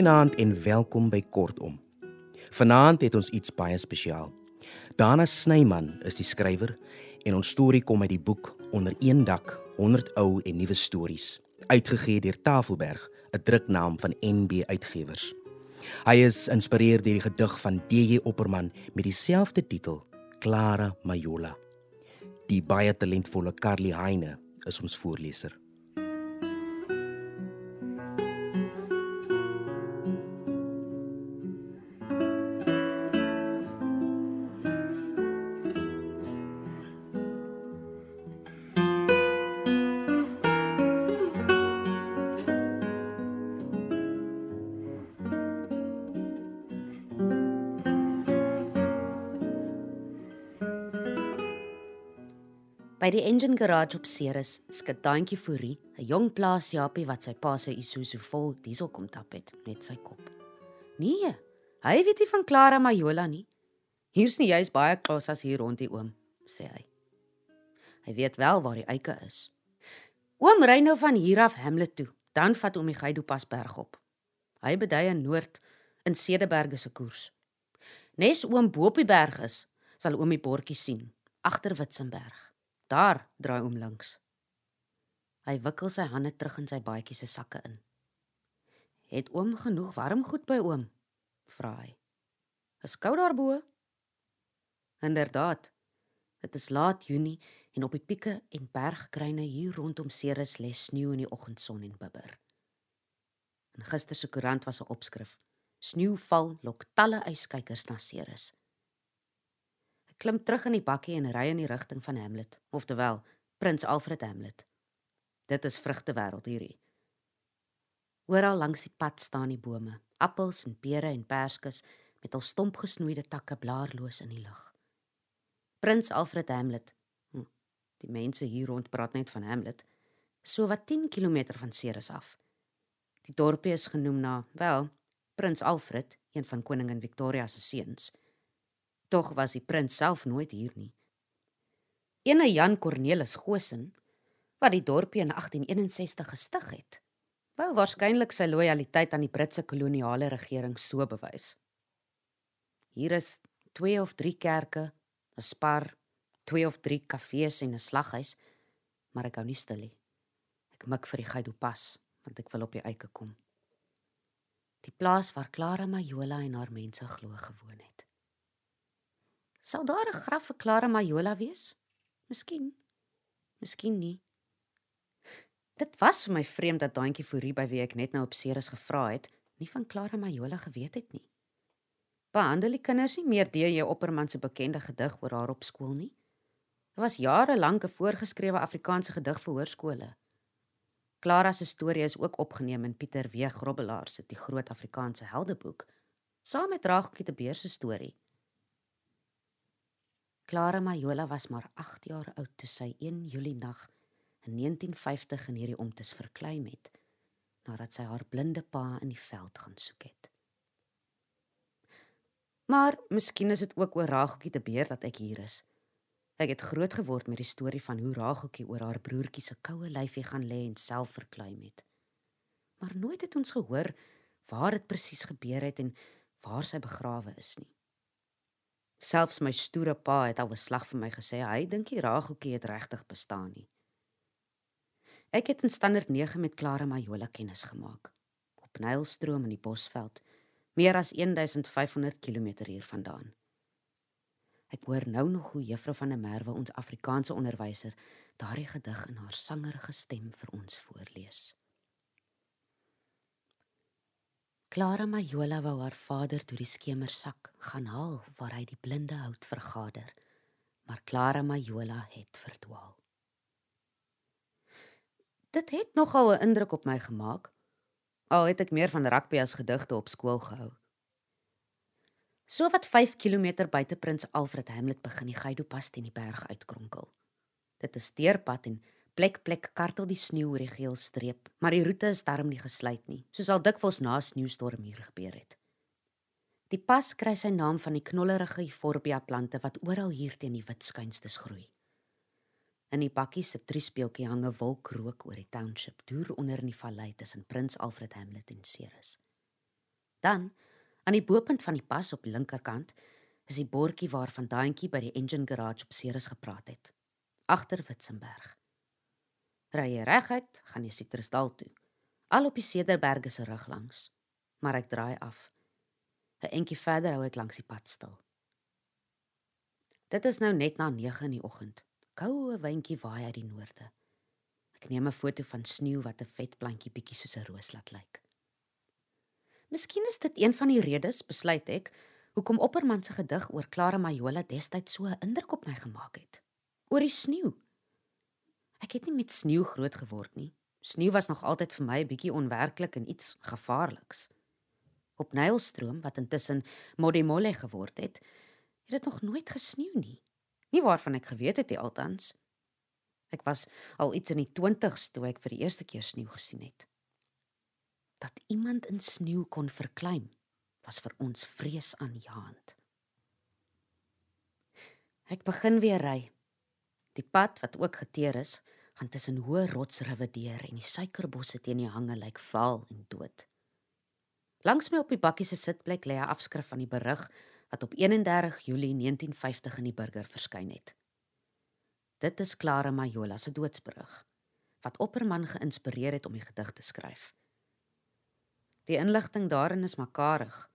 Goeienaand en welkom by Kortom. Vanaand het ons iets baie spesiaal. Dana Snyman is die skrywer en ons storie kom uit die boek Onder een dak: 100 ou en nuwe stories, uitgegee deur Tafelberg, 'n druknaam van NB Uitgewers. Hy is geïnspireer deur die gedig van DJ Opperman met dieselfde titel, Clara Majola. Die baie talentvolle Carly Heine is ons voorleser. By die engine garage op Ceres skud Daantjie Fourie, 'n jong plaasjapie wat sy pa se Isuzu vol diesel kom tap het, net sy kop. Nee, hy weet nie van Clara Majola nie. Hier's nie juist baie klas as hier rond die oom, sê hy. Hy weet wel waar die eike is. Oom ry nou van hier af Hamlet toe, dan vat oom die Geido pas berg op. Hy bedui in Noord in Cederberge se koers. Nes oom bo op die berg is, sal oom die bordjie sien agter Witzenberg. Daar draai oom links. Hy wikkel sy hande terug in sy baadjie se sakke in. Het oom genoeg warm goed by oom? vra hy. Is koud daarbo? Inderdaad. Dit is laat Junie en op die pieke en bergkruine hier rondom Ceres lê sneeu in die oggendson en bibber. In gister se koerant was 'n opskrif: Sneeuval lok talle yskykers na Ceres klim terug in die bakkie en ry in die rigting van Hamlet, oftewel Prins Alfred Hamlet. Dit is vrugtewêreld hierdie. Oral langs die pad staan die bome, appels en pere en perskes met al stomp gesnoeide takke blaarloos in die lug. Prins Alfred Hamlet. Hm, die mense hier rond praat net van Hamlet. So wat 10 km van Ceres af. Die dorpie is genoem na, wel, Prins Alfred, een van koningin Victoria se seuns. Tog was die prins self nooit hier nie. Ene Jan Cornelis Gosen, wat die dorpie in 1861 gestig het, wou waarskynlik sy lojaliteit aan die Britse koloniale regering so bewys. Hier is 2 of 3 kerke, 'n spar, 2 of 3 kafees en 'n slaghuis, maar ek hou nie stil nie. Ek mik vir die Gaido pas, want ek wil op die eike kom. Die plaas waar Clara Majola en haar mense glo gewoon het. Sal daar 'n graf vir Clara Majola wees? Miskien. Miskien nie. Dit was vir my vreemd dat daantjie Fourie by wie ek net nou op Ceres gevra het, nie van Clara Majola geweet het nie. Behandel die kinders nie meer deur jou opperman se bekende gedig oor haar op skool nie. Dit was jare lank 'n voorgeskrewe Afrikaanse gedig vir hoërskole. Clara se storie is ook opgeneem in Pieter W. Grobbelaar se Die Groot Afrikaanse Heldeboek, saam met Raagoetjie te Beer se storie. Clara Majola was maar 8 jaar oud toe sy 1 Julie nag in 1950 in hierdie omtes verkleim het nadat sy haar blinde pa in die veld gaan soek het. Maar miskien is dit ook oor Ragoetjie te beer dat ek hier is. Ek het groot geword met die storie van hoe Ragoetjie oor haar broertjie se koue lyfie gaan lê en self verkleim het. Maar nooit het ons gehoor waar dit presies gebeur het en waar sy begrawe is nie. Selfs my stoere pa het al 'n slag vir my gesê hy dink die Ragoetjie het regtig bestaan nie. Ek het in standaard 9 met Clara Majola kennis gemaak op Nylstroom in die Bosveld, meer as 1500 km hiervandaan. Ek hoor nou nog hoe Juffrou van der Merwe ons Afrikaanse onderwyser daardie gedig in haar sangerige stem vir ons voorlees. Clara Majola wou haar vader toe die skemersak gaan haal waar hy die blinde hout vergader. Maar Clara Majola het verdwaal. Dit het nogal 'n indruk op my gemaak. Al het ek meer van rugby as gedigte op skool gehou. So wat 5 km buite Prins Alfred Hamlet begin die Gaido pas teen die berg uitkronkel. Dit is steerpad en Plek plek kartel die sneeu oor die geel streep, maar die roete is darm nie gesluit nie, soos al dikwels na sneeustorm hier gebeur het. Die pas kry sy naam van die knollerige Euphorbia plante wat oral hier teen die wit skuinstes groei. In die bakkie se triespeeltjie hang 'n wolkrook oor die township, deur onder in die vallei tussen Prins Alfred Hamlet en Ceres. Dan, aan die bopunt van die pas op die linkerkant, is die bordjie waarvan daantjie by die engine garage op Ceres gepraat het. Agter Witzenberg. Ry jy reguit, gaan jy Citrusdal toe. Al op die Cederberge se rug langs, maar ek draai af. 'n Entjie verder hou ek langs die pad stil. Dit is nou net na 9 in die oggend. Koue windjie waai uit die noorde. Ek neem 'n foto van sneeu wat 'n vet plantjie bietjie soos 'n roos laat lyk. Miskien is dit een van die redes, besluit ek, hoekom Opperman se gedig oor Clara Majola destyds so 'n indruk op my gemaak het. Oor die sneeu. Ek het nie met sneeu groot geword nie. Sneeu was nog altyd vir my 'n bietjie onwerklik en iets gevaarliks. Op Nylstroom wat intussen Modimolle geword het, het dit nog nooit gesneeu nie. Nie waarvan ek geweet het nie altans. Ek was al iets in die 20's toe ek vir die eerste keer sneeu gesien het. Dat iemand in sneeu kon verklim was vir ons vreesaanjaend. Ek begin weer ry. Die pad wat ook geteer is, gaan tussen hoë rotsriwe deur en die suikerbosse teen die hange lyk vaal en dood. Langs my op die bakkie se sitplek lê 'n afskrif van die berig wat op 31 Julie 1950 in die burger verskyn het. Dit is Clara Majola se doodsberig wat Opperman geïnspireer het om die gedig te skryf. Die inligting daarin is makarig.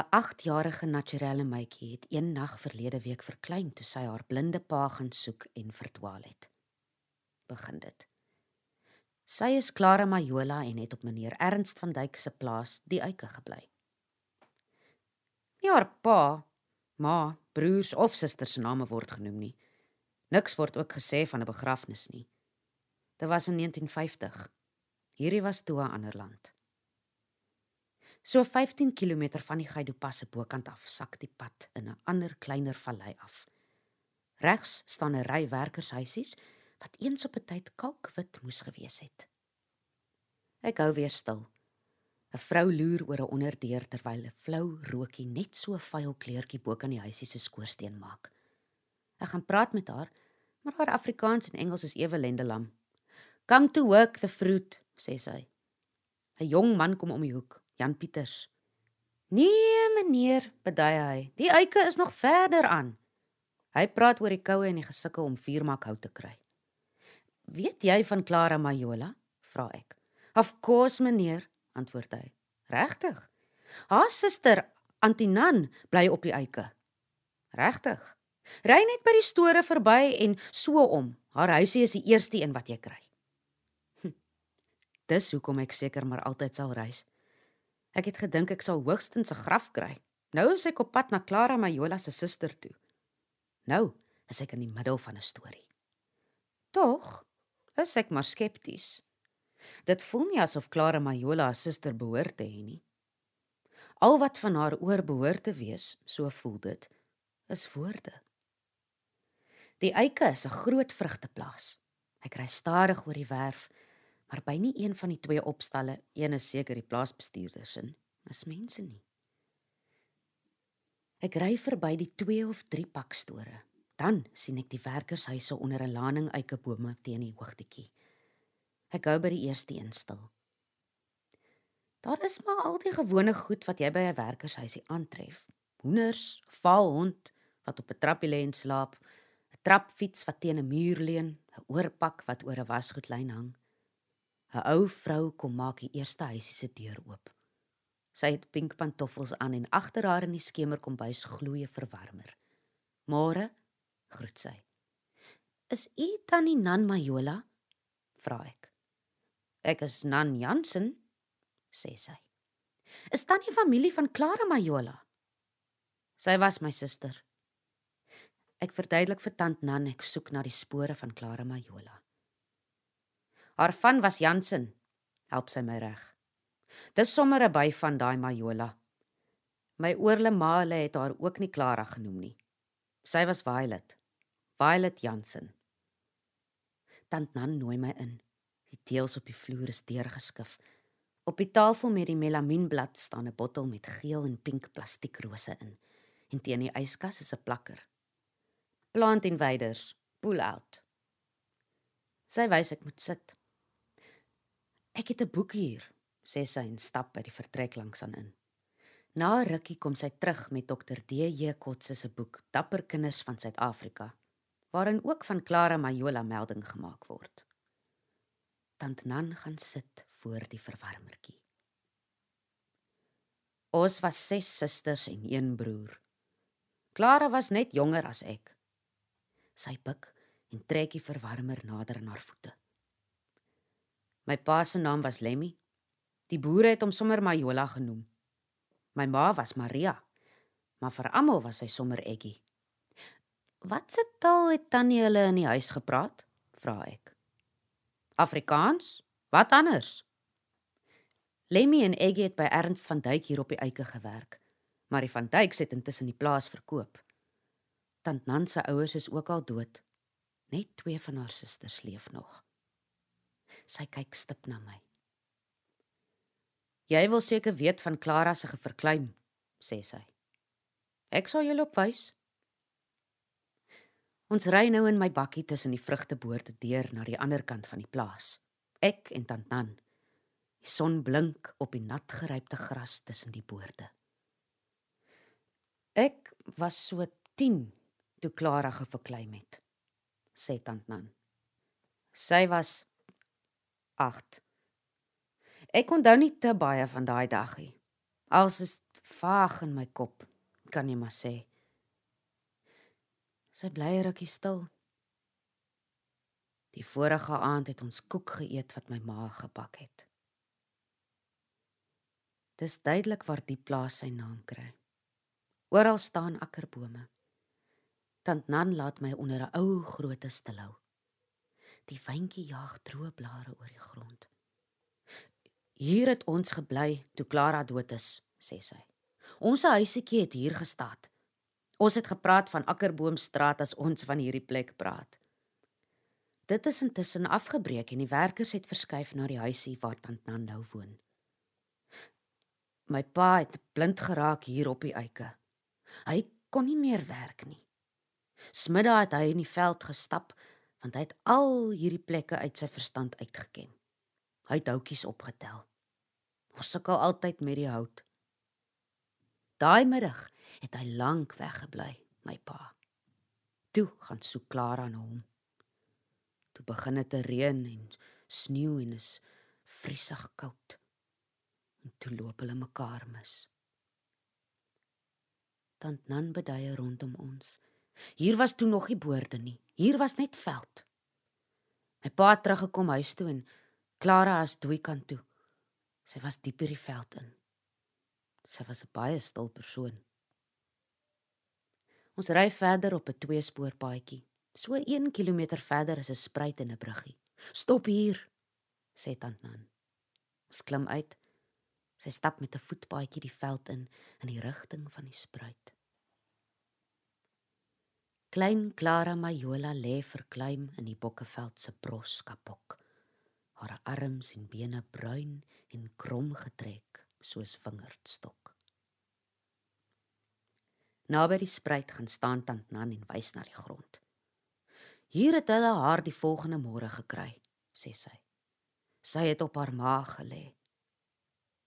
'n 8-jarige naturelle meitjie het een nag verlede week verklein toe sy haar blinde pa gaan soek en verdwaal het. Begin dit. Sy is Clara Majola en het op meneer Ernst van Dyk se plaas die eike gebly. Nie haar pa, ma, broers of susters se name word genoem nie. Niks word ook gesê van 'n begrafnis nie. Dit was in 1950. Hierdie was toe 'n ander land. So 15 km van die Gaidopas se bokant af sak die pad in 'n ander kleiner vallei af. Regs staan 'n ry werkershuisies wat eens op 'n tyd kalkwit moes gewees het. Ek hou weer stil. 'n Vrou loer oor 'n onderdeur terwyl 'n flou rookie net so 'n vuil kleurtjie bo kan die huisie se skoorsteen maak. Ek gaan praat met haar, maar haar Afrikaans en Engels is ewe lendelam. "Come to work the fruit," sê sy. 'n Jong man kom om die hoek. Jan Pieters. Nee, meneer, bedui hy. Die eike is nog verder aan. Hy praat oor die koue en die gesukkel om vuurmak hout te kry. Weet jy van Clara Majola? vra ek. Of course, meneer, antwoord hy. Regtig? Haar suster, Antinan, bly op die eike. Regtig? Ry net by die store verby en so om. Haar huisie is die eerste een wat jy kry. Hm. Dis hoekom ek seker maar altyd sal reis. Ek het gedink ek sal hoogstens 'n graf kry. Nou is ek op pad na Clara Majola se suster toe. Nou is ek in die middel van 'n storie. Tog is ek maar skepties. Dit voel nie asof Clara Majola se suster behoort te hê nie. Al wat van haar oor behoort te wees, so voel dit, is woorde. Die eike is 'n groot vrugteplaas. Ek ry stadig oor die werf maar by nie een van die twee opstalle, een is seker die plaasbestuurders in, is mense nie. Ek ry verby die twee of drie pakstore. Dan sien ek die werkershuise onder 'n laning eikebome teen die hoogtetjie. Ek gou by die eerste een stil. Daar is maar al die gewone goed wat jy by 'n werkershuisie aantref. Hoenders, valhond wat op 'n trappie lê en slaap, 'n trapfiets wat teen 'n muur leun, 'n oorpak wat oor 'n wasgoedlyn hang. 'n Ou vrou kom maak die eerste huisie se deur oop. Sy het pink pantoffels aan en agter haar in die skemerkombuis gloeie verwarmer. "Môre," groet sy. "Is u tannie Nan Majola?" vra ek. "Ek is Nan Jansen," sê sy. "Is tannie familie van Clara Majola?" "Sy was my suster." Ek verduidelik vir tant Nan ek soek na die spore van Clara Majola. Haar van was Jansen. Help sy my reg. Dis sommer 'n by van daai Majola. My oorle maale het haar ook nie Clara genoem nie. Sy was Violet. Violet Jansen. Tant Nan nooi my in. Die teels op die vloer is deurgeskif. Op die tafel met die melamienblad staan 'n bottel met geel en pink plastiekrose in. En teen die yskas is 'n plakker. Plant invaders, pull out. Sy wys ek moet sit. Ek het 'n boek hier, sê sy en stap by die vertrek langs aan in. Na 'n rukkie kom sy terug met Dr. D.J. Kotse se boek Dapper kinders van Suid-Afrika, waarin ook van Clara Majola melding gemaak word. Tant Nan gaan sit voor die verwarmertjie. Ons was ses susters en een broer. Clara was net jonger as ek. Sy buig en trek die verwarmer nader aan haar voete. My pa se naam was Lemmy. Die boere het hom sommer Majola genoem. My ma was Maria, maar vir almal was sy sommer Eggie. "Wat se taal het tannie hulle in die huis gepraat?" vra ek. "Afrikaans? Wat anders?" Lemmy en Eggie het by Ernst van Duyk hier op die eike gewerk, maar die van Duyks het intussen die plaas verkoop. Tant Nan se ouers is ook al dood. Net twee van haar susters leef nog. Sy kyk stip na my. Jy wil seker weet van Clara se geverkleim, sê sy. Ek sal julle opwys. Ons ry nou in my bakkie tussen die vrugteboorde deur na die ander kant van die plaas. Ek en Tant Nan. Die son blink op die nat gerypte gras tussen die boorde. Ek was so 10 toe Clara geverkleim het, sê tant Nan. Sy was 8. Ek onthou nie te baie van daai dag nie. Als is vaag in my kop, kan jy maar sê. Sy bly rukkie stil. Die vorige aand het ons koek geëet wat my ma gebak het. Dis duidelik waar die plaas sy naam kry. Oral staan akkerbome. Tant Nan laat my onder 'n ou groot stilhou. Die wyntjie jaag droë blare oor die grond. Hier het ons gebly toe Clara dood is, sê sy. Ons huisietjie het hier gestaan. Ons het gepraat van Akkerboomstraat as ons van hierdie plek praat. Dit is intussen afgebreek en die werkers het verskuif na die huisie waar tant Nan nou woon. My pa het blind geraak hier op die eike. Hy kon nie meer werk nie. Smiddag het hy in die veld gestap want hy het al hierdie plekke uit sy verstand uitgeken. Hy het houtjies opgetel. Ons sukkel altyd met die hout. Daai middag het hy lank weggebly, my pa. Toe gaan soek Clara na hom. Toe begin dit te reën en sneeu en is vriesig koud en toe loop hulle mekaar mis. Tant Nan beduie rondom ons. Hier was toe nog nie boorde nie. Hier was net veld. My pa het teruggekom huis toe en Clara as dooi kant toe. Sy was diep in die veld in. Sy was 'n baie stil persoon. Ons ry verder op 'n tweespoorpaadjie. So 1 km verder is 'n spruit en 'n bruggie. "Stop hier," sê tant Nan. Ons klim uit Sy stap met 'n voetpaadjie die veld in in die rigting van die spruit. Klein Clara Majola lê verkleim in die bokkeveld se broskapok. Haar arms en bene bruin en krom getrek soos vingerdstok. Naby die spruit gaan staan tant Nan en wys na die grond. Hier het hulle haar die volgende môre gekry, sê sy. Sy het op haar maag gelê.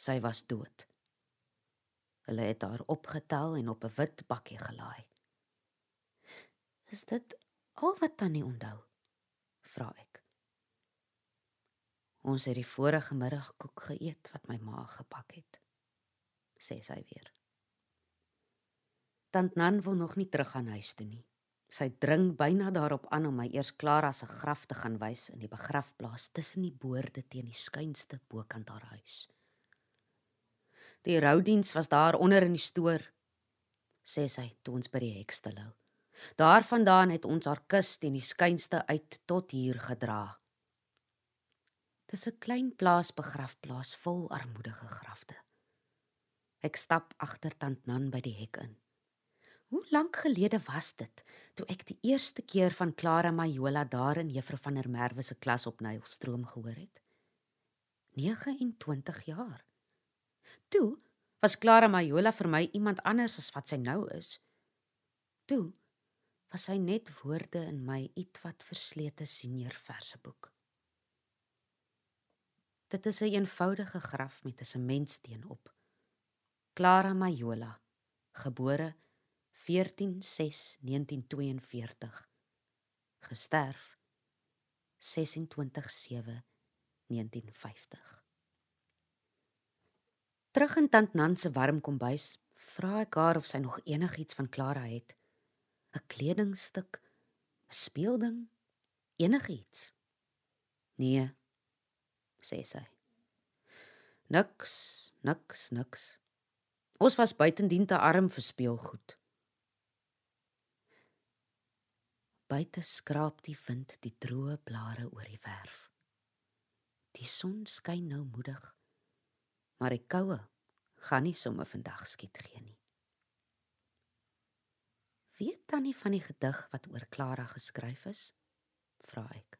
Sy was dood. Hulle het haar opgetel en op 'n wit bakkie gelaai. Is dit al wat tannie onthou? vra ek. Ons het die vorige middag koek geëet wat my ma gebak het, sê sy weer. Tant Nan wil nog nie terug gaan huis toe nie. Sy dring byna daarop aan om my eers Clara se graf te gaan wys in die begrafplaas tussen die boorde teen die skuinste bokant haar huis. Die roudiens was daar onder in die stoor, sê sy toe ons by die hek stilhou. Daarvandaan het ons haar kus teen die skuinste uit tot hier gedra. Dis 'n klein plaas begrafplaas vol armoedige grafte. Ek stap agter tant Nan by die hek in. Hoe lank gelede was dit toe ek die eerste keer van Clara Majola daar in Juffrou van der Merwe se klas op Nylstroom gehoor het? 29 jaar. Toe was Clara Majola vir my iemand anders as wat sy nou is. Toe was sy net woorde in my ietwat verslete senior verseboek. Dit is 'n eenvoudige graf met 'n sementsteen op. Clara Majola, gebore 14/6/1942. Gesterf 26/7/1950. Terug in tant Nan se warm kombuis, vra ek haar of sy nog enigiets van Clara het. 'n Kledingstuk, 'n speelding, enigiets. Nee, sê sy. Niks, niks, niks. Ons was buitendien te arm vir speelgoed. Buite skraap die wind die droë blare oor die werf. Die son skyn nou moedig, maar die koue gaan nie sommer vandag skiet gee nie. Weet tannie van die gedig wat oor Klara geskryf is? vra ek.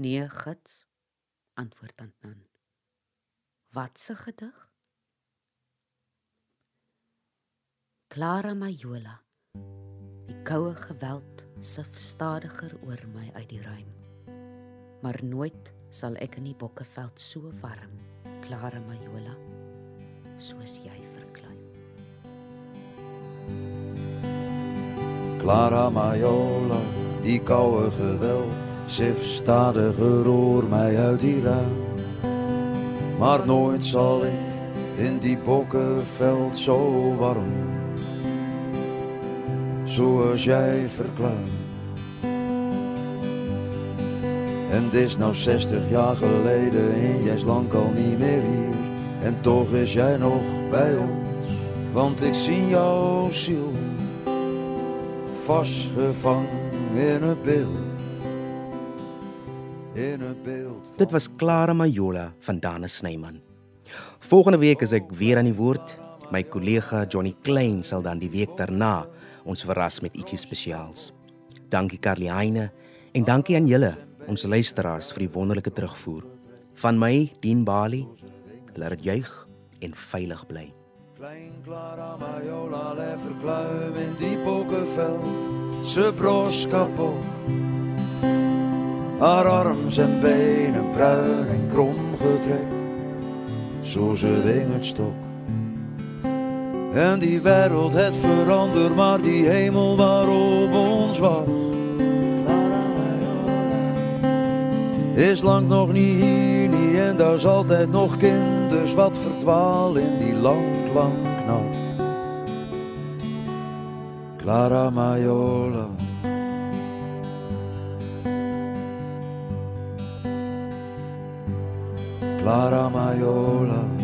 Nee, gits, antwoord tant Nan. Wat se gedig? Clara Majola. Die koue geweld sif stadiger oor my uit die ruim. Maar nooit sal ek in die bokkeveld so warm, Clara Majola, soos jy verklei. Clara Majola, die koue geweld sif stadiger oor my uit die ruim. Maar nooit zal ik in die bokkenveld zo warm. Zoals jij verklaart. En het is nou 60 jaar geleden en jij is lang al niet meer hier. En toch is jij nog bij ons Want ik zie jouw ziel Vastgevangen in het beeld in 'n beeld. Dit was Clara Majola van Dana Snyman. Volgende week is ek weer aan die woord. My kollega Johnny Klein sal dan die week daarna ons verras met ietsie spesiaals. Dankie Carlieine en dankie aan julle, ons luisteraars vir die wonderlike terugvoer. Van my, Dien Bali, laat dit juig en veilig bly. Klein Clara Majola verkluim in die bokkeveld. Se bros kapot. Haar arms en benen bruin en krom getrekt, zoals een wingerd stok. En die wereld het veranderd, maar die hemel waarop ons wacht. Is lang nog niet hier, en daar is altijd nog kinders wat verdwaal in die lang, lang Majola. Clara Majola. Clara Majola.